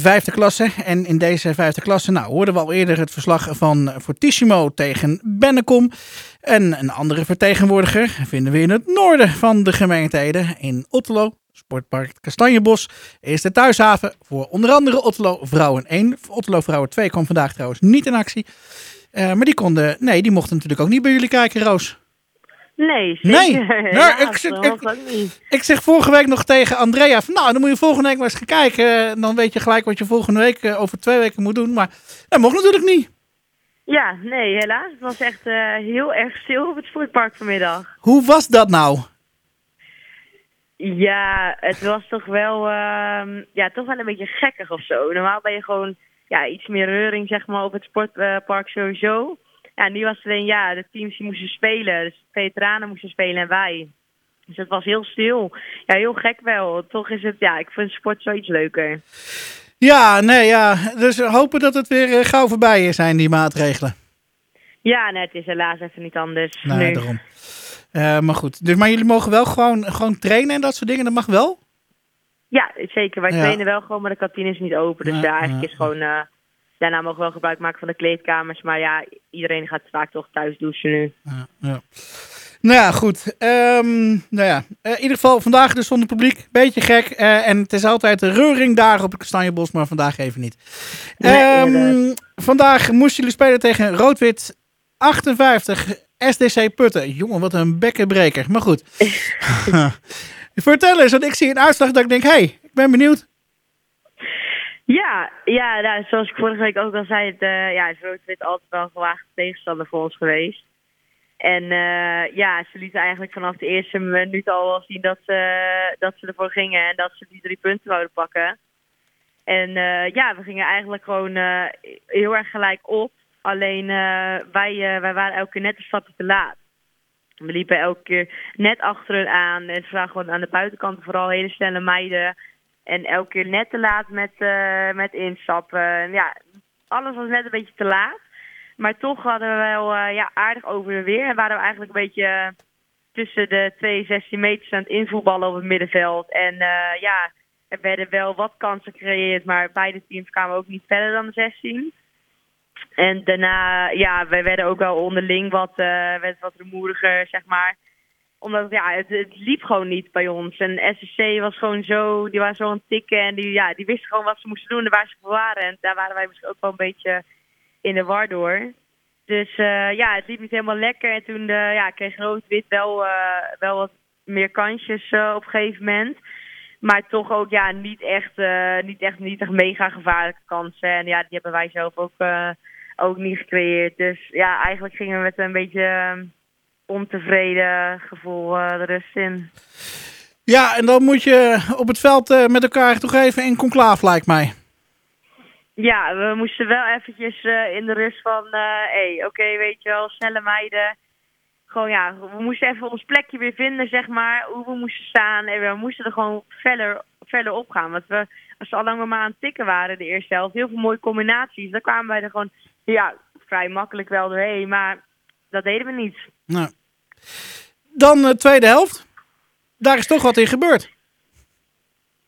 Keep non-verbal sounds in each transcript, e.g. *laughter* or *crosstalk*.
vijfde klasse. En in deze vijfde klasse nou, hoorden we al eerder het verslag van Fortissimo tegen Bennekom. En een andere vertegenwoordiger vinden we in het noorden van de gemeenteheden in Otterlo. Sportpark Kastanjebos is de thuishaven voor onder andere Otterlo Vrouwen 1. Otterlo Vrouwen 2 kwam vandaag trouwens niet in actie. Uh, maar die konden, nee, die mochten natuurlijk ook niet bij jullie kijken, Roos. Nee, Nee, nou, *laughs* ik, ik, ik, zeg vorige week nog tegen Andrea van, nou, dan moet je volgende week maar eens gaan kijken. Dan weet je gelijk wat je volgende week uh, over twee weken moet doen. Maar dat mocht natuurlijk niet. Ja, nee, helaas. Het was echt uh, heel erg stil op het sportpark vanmiddag. Hoe was dat nou? Ja, het was toch wel, uh, ja, toch wel een beetje gekkig of zo. Normaal ben je gewoon ja, iets meer reuring zeg maar, op het sportpark sowieso. Ja, nu was het alleen, ja, de teams die moesten spelen. Dus de veteranen moesten spelen en wij. Dus het was heel stil. Ja, heel gek wel. Toch is het, ja, ik vind sport zoiets leuker. Ja, nee, ja. Dus hopen dat het weer gauw voorbij zijn, die maatregelen. Ja, nee, het is helaas even niet anders. Nee, nu. daarom. Uh, maar goed, dus, maar jullie mogen wel gewoon, gewoon trainen en dat soort dingen, dat mag wel? Ja, zeker. Wij ja. trainen wel gewoon, maar de kantine is niet open. Dus ja, ja eigenlijk ja. is gewoon... Uh, daarna mogen we wel gebruik maken van de kleedkamers. Maar ja, iedereen gaat vaak toch thuis douchen nu. Ja, ja. Nou ja, goed. Um, nou ja, uh, in ieder geval vandaag dus zonder publiek. Beetje gek. Uh, en het is altijd een reuring daar op het Kastanjebos, maar vandaag even niet. Nee, um, vandaag moesten jullie spelen tegen Roodwit 58 SDC Putten. Jongen, wat een bekkenbreker. Maar goed. *laughs* *laughs* Vertel eens, want ik zie een uitslag dat ik denk, hé, hey, ik ben benieuwd. Ja, ja nou, zoals ik vorige week ook al zei, het, uh, ja, is Roodwit altijd wel een gewaagde tegenstander voor ons geweest. En uh, ja, ze lieten eigenlijk vanaf de eerste minuut al wel zien dat ze, dat ze ervoor gingen en dat ze die drie punten wouden pakken. En uh, ja, we gingen eigenlijk gewoon heel erg gelijk op. Alleen wij, wij waren elke keer net een stapje te laat. We liepen elke keer net achter hen aan. En ze waren gewoon aan de buitenkant vooral hele snelle meiden. En elke keer net te laat met, uh, met instappen. Ja, alles was net een beetje te laat. Maar toch hadden we wel uh, ja, aardig over de weer. En waren we eigenlijk een beetje tussen de 2 16 meters aan het invoetballen op het middenveld. En ja, er werden wel wat kansen gecreëerd. Maar beide teams kwamen ook niet verder dan de 16. En daarna, ja, wij werden ook wel onderling wat, werd wat rumoeriger, zeg maar. Omdat, ja, het, liep gewoon niet bij ons. En SSC was gewoon zo, die waren zo aan het tikken en die, ja, die wisten gewoon wat ze moesten doen en waar ze voor waren. En daar waren wij misschien ook wel een beetje in de war door. Dus uh, ja, het liep niet helemaal lekker. En toen uh, ja, kreeg Rood-Wit wel, uh, wel wat meer kansjes op een gegeven moment. Maar toch ook ja, niet echt, niet echt, niet echt mega gevaarlijke kansen. En ja, die hebben wij zelf ook ook niet gecreëerd. Dus ja, eigenlijk gingen we met een beetje ontevreden gevoel uh, de rust in. Ja, en dan moet je op het veld uh, met elkaar toch even in conclaaf, lijkt mij. Ja, we moesten wel eventjes uh, in de rust van, hé, hey, oké, okay, weet je wel, snelle meiden. Gewoon ja, we moesten even ons plekje weer vinden, zeg maar, hoe we moesten staan. En we moesten er gewoon verder, verder op gaan. Want we, als we al lang maar aan het tikken waren, de eerste helft, heel veel mooie combinaties. Dan kwamen wij er gewoon ja, vrij makkelijk wel doorheen, maar dat deden we niet. Nou. Dan de uh, tweede helft. Daar is toch wat in gebeurd.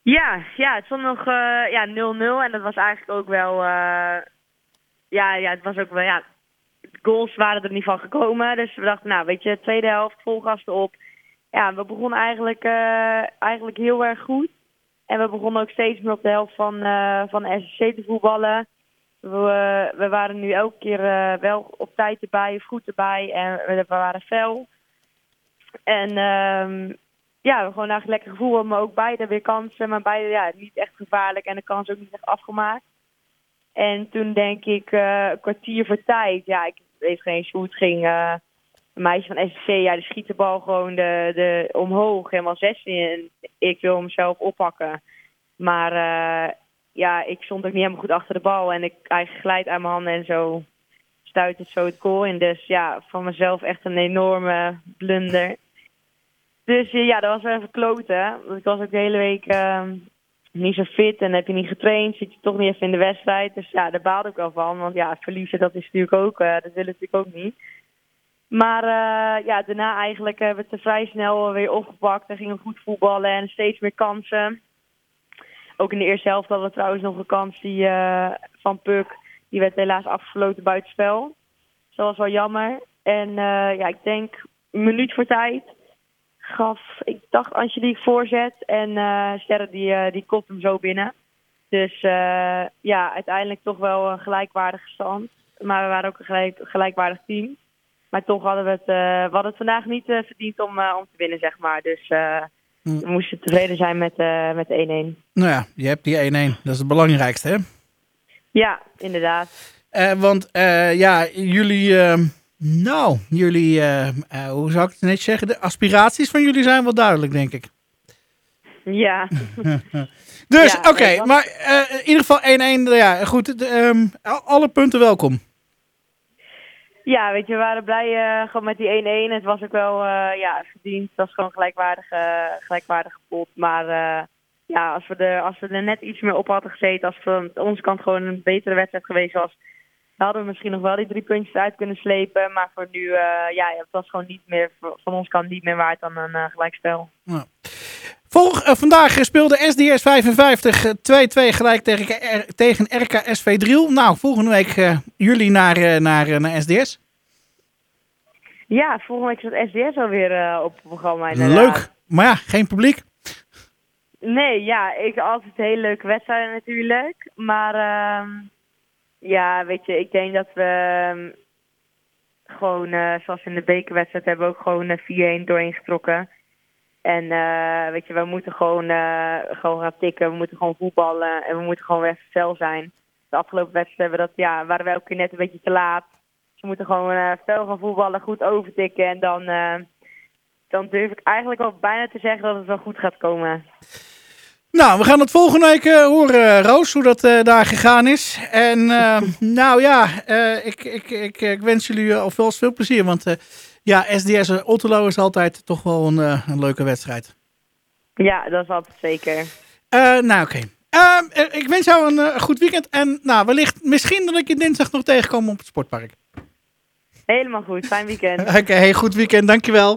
Ja, ja het stond nog uh, ja, 0-0 en dat was eigenlijk ook wel... Uh, ja, ja, het was ook wel... Ja, goals waren er niet van gekomen. Dus we dachten, nou weet je, tweede helft, vol gas erop. Ja, we begonnen eigenlijk, eigenlijk heel erg goed. En we begonnen ook steeds meer op de helft van, van SSC te voetballen. We, we waren nu elke keer uh, wel op tijd erbij, goed erbij en we, waren fel. En um, ja, gewoon eigenlijk lekker gevoel, maar ook beide weer kansen, maar beide ja, niet echt gevaarlijk en de kans ook niet echt afgemaakt. En toen denk ik uh, een kwartier voor tijd, ja, ik weet geen eens hoe het ging. Een meisje van SSC, ja, die schiet de bal gewoon de, de, omhoog, helemaal 16 en ik wil hem zelf oppakken. Maar uh, ja, ik stond ook niet helemaal goed achter de bal. En ik eigenlijk glijd aan mijn handen en zo stuit het zo het goal in. Dus ja, van mezelf echt een enorme blunder. Dus ja, dat was wel even kloten. Want ik was ook de hele week uh, niet zo fit en heb je niet getraind. Zit je toch niet even in de wedstrijd. Dus ja, daar baalde ik wel van. Want ja, verliezen dat is natuurlijk ook, uh, dat willen natuurlijk ook niet. Maar uh, ja, daarna eigenlijk hebben we het vrij snel weer opgepakt. En gingen goed voetballen en steeds meer kansen. Ook in de eerste helft hadden we trouwens nog een kans die, eh, van Puk. Die werd helaas afgesloten buitenspel. Dat was wel jammer. En eh, ja, ik denk een minuut voor tijd gaf, ik dacht Angelique voorzet. En uh, Sterre die, uh, die kopt hem zo binnen. Dus ja, uiteindelijk toch wel een gelijkwaardige stand. Maar we waren ook een gelijk, gelijkwaardig team. Maar toch hadden we het, hadden het vandaag niet verdiend om, om te winnen, zeg maar. Dus hm. we moesten tevreden zijn met, met 1-1. Nou ja, je hebt die 1-1. Dat is het belangrijkste, hè? Ja, inderdaad. want ja, jullie ehm, nou, jullie, uh, uh, hoe zou ik het net zeggen? De aspiraties van jullie zijn wel duidelijk, denk ik. Ja. *laughs* dus, ja, oké, okay, maar uh, in ieder geval 1-1. Ja, goed, um, alle punten welkom. Ja, weet je, we waren blij gewoon met die 1-1. Het was ook wel ja, verdiend. Het was gewoon gelijkwaardige, gelijkwaardige pot. Maar ja, als we, er, als we er net iets meer op hadden gezeten, als het van onze kant gewoon een betere wedstrijd geweest was, hadden we misschien nog wel die drie puntjes uit kunnen slepen. Maar voor nu, ja, het was gewoon niet meer, van ons kant niet meer waard dan een gelijkspel. Ja. Uh, vandaag speelde SDS 55 2-2 gelijk tegen, tegen RKSV Driel. Nou, volgende week jullie naar, naar, naar SDS. Ja, volgende week is het SDS alweer op het programma. Leuk, maar ja, geen publiek. Nee, ja, ik altijd hele leuke wedstrijden natuurlijk. Maar ehm, ja, weet je, ik denk dat we um, gewoon, uh, zoals in de bekerwedstrijd, hebben we ook gewoon uh, 4-1 doorheen getrokken. En uh, weet je, we moeten gewoon, gewoon gaan tikken, we moeten gewoon voetballen en we moeten gewoon weer fel zijn. De afgelopen wedstrijd hebben we dat, ja, waren we elke keer net een beetje te laat. Dus we moeten gewoon fel gaan voetballen, goed overtikken en dan, dan durf ik eigenlijk al bijna te zeggen dat het wel goed gaat komen. Nou, we gaan het volgende week uh, horen, Roos, hoe dat uh, daar gegaan is. En uh, *laughs* nou ja, ik, ik, ik, ik, wens jullie alvast veel plezier. Want ja, SDS Otterlo is altijd toch wel een, een, leuke wedstrijd. Ja, dat is altijd zeker. nou, oké. Okay. ik wens jou een goed weekend. En nou, wellicht misschien dat ik je dinsdag nog tegenkom op het sportpark. Helemaal goed. Fijn weekend. *laughs* oké, okay, goed weekend. Dankjewel.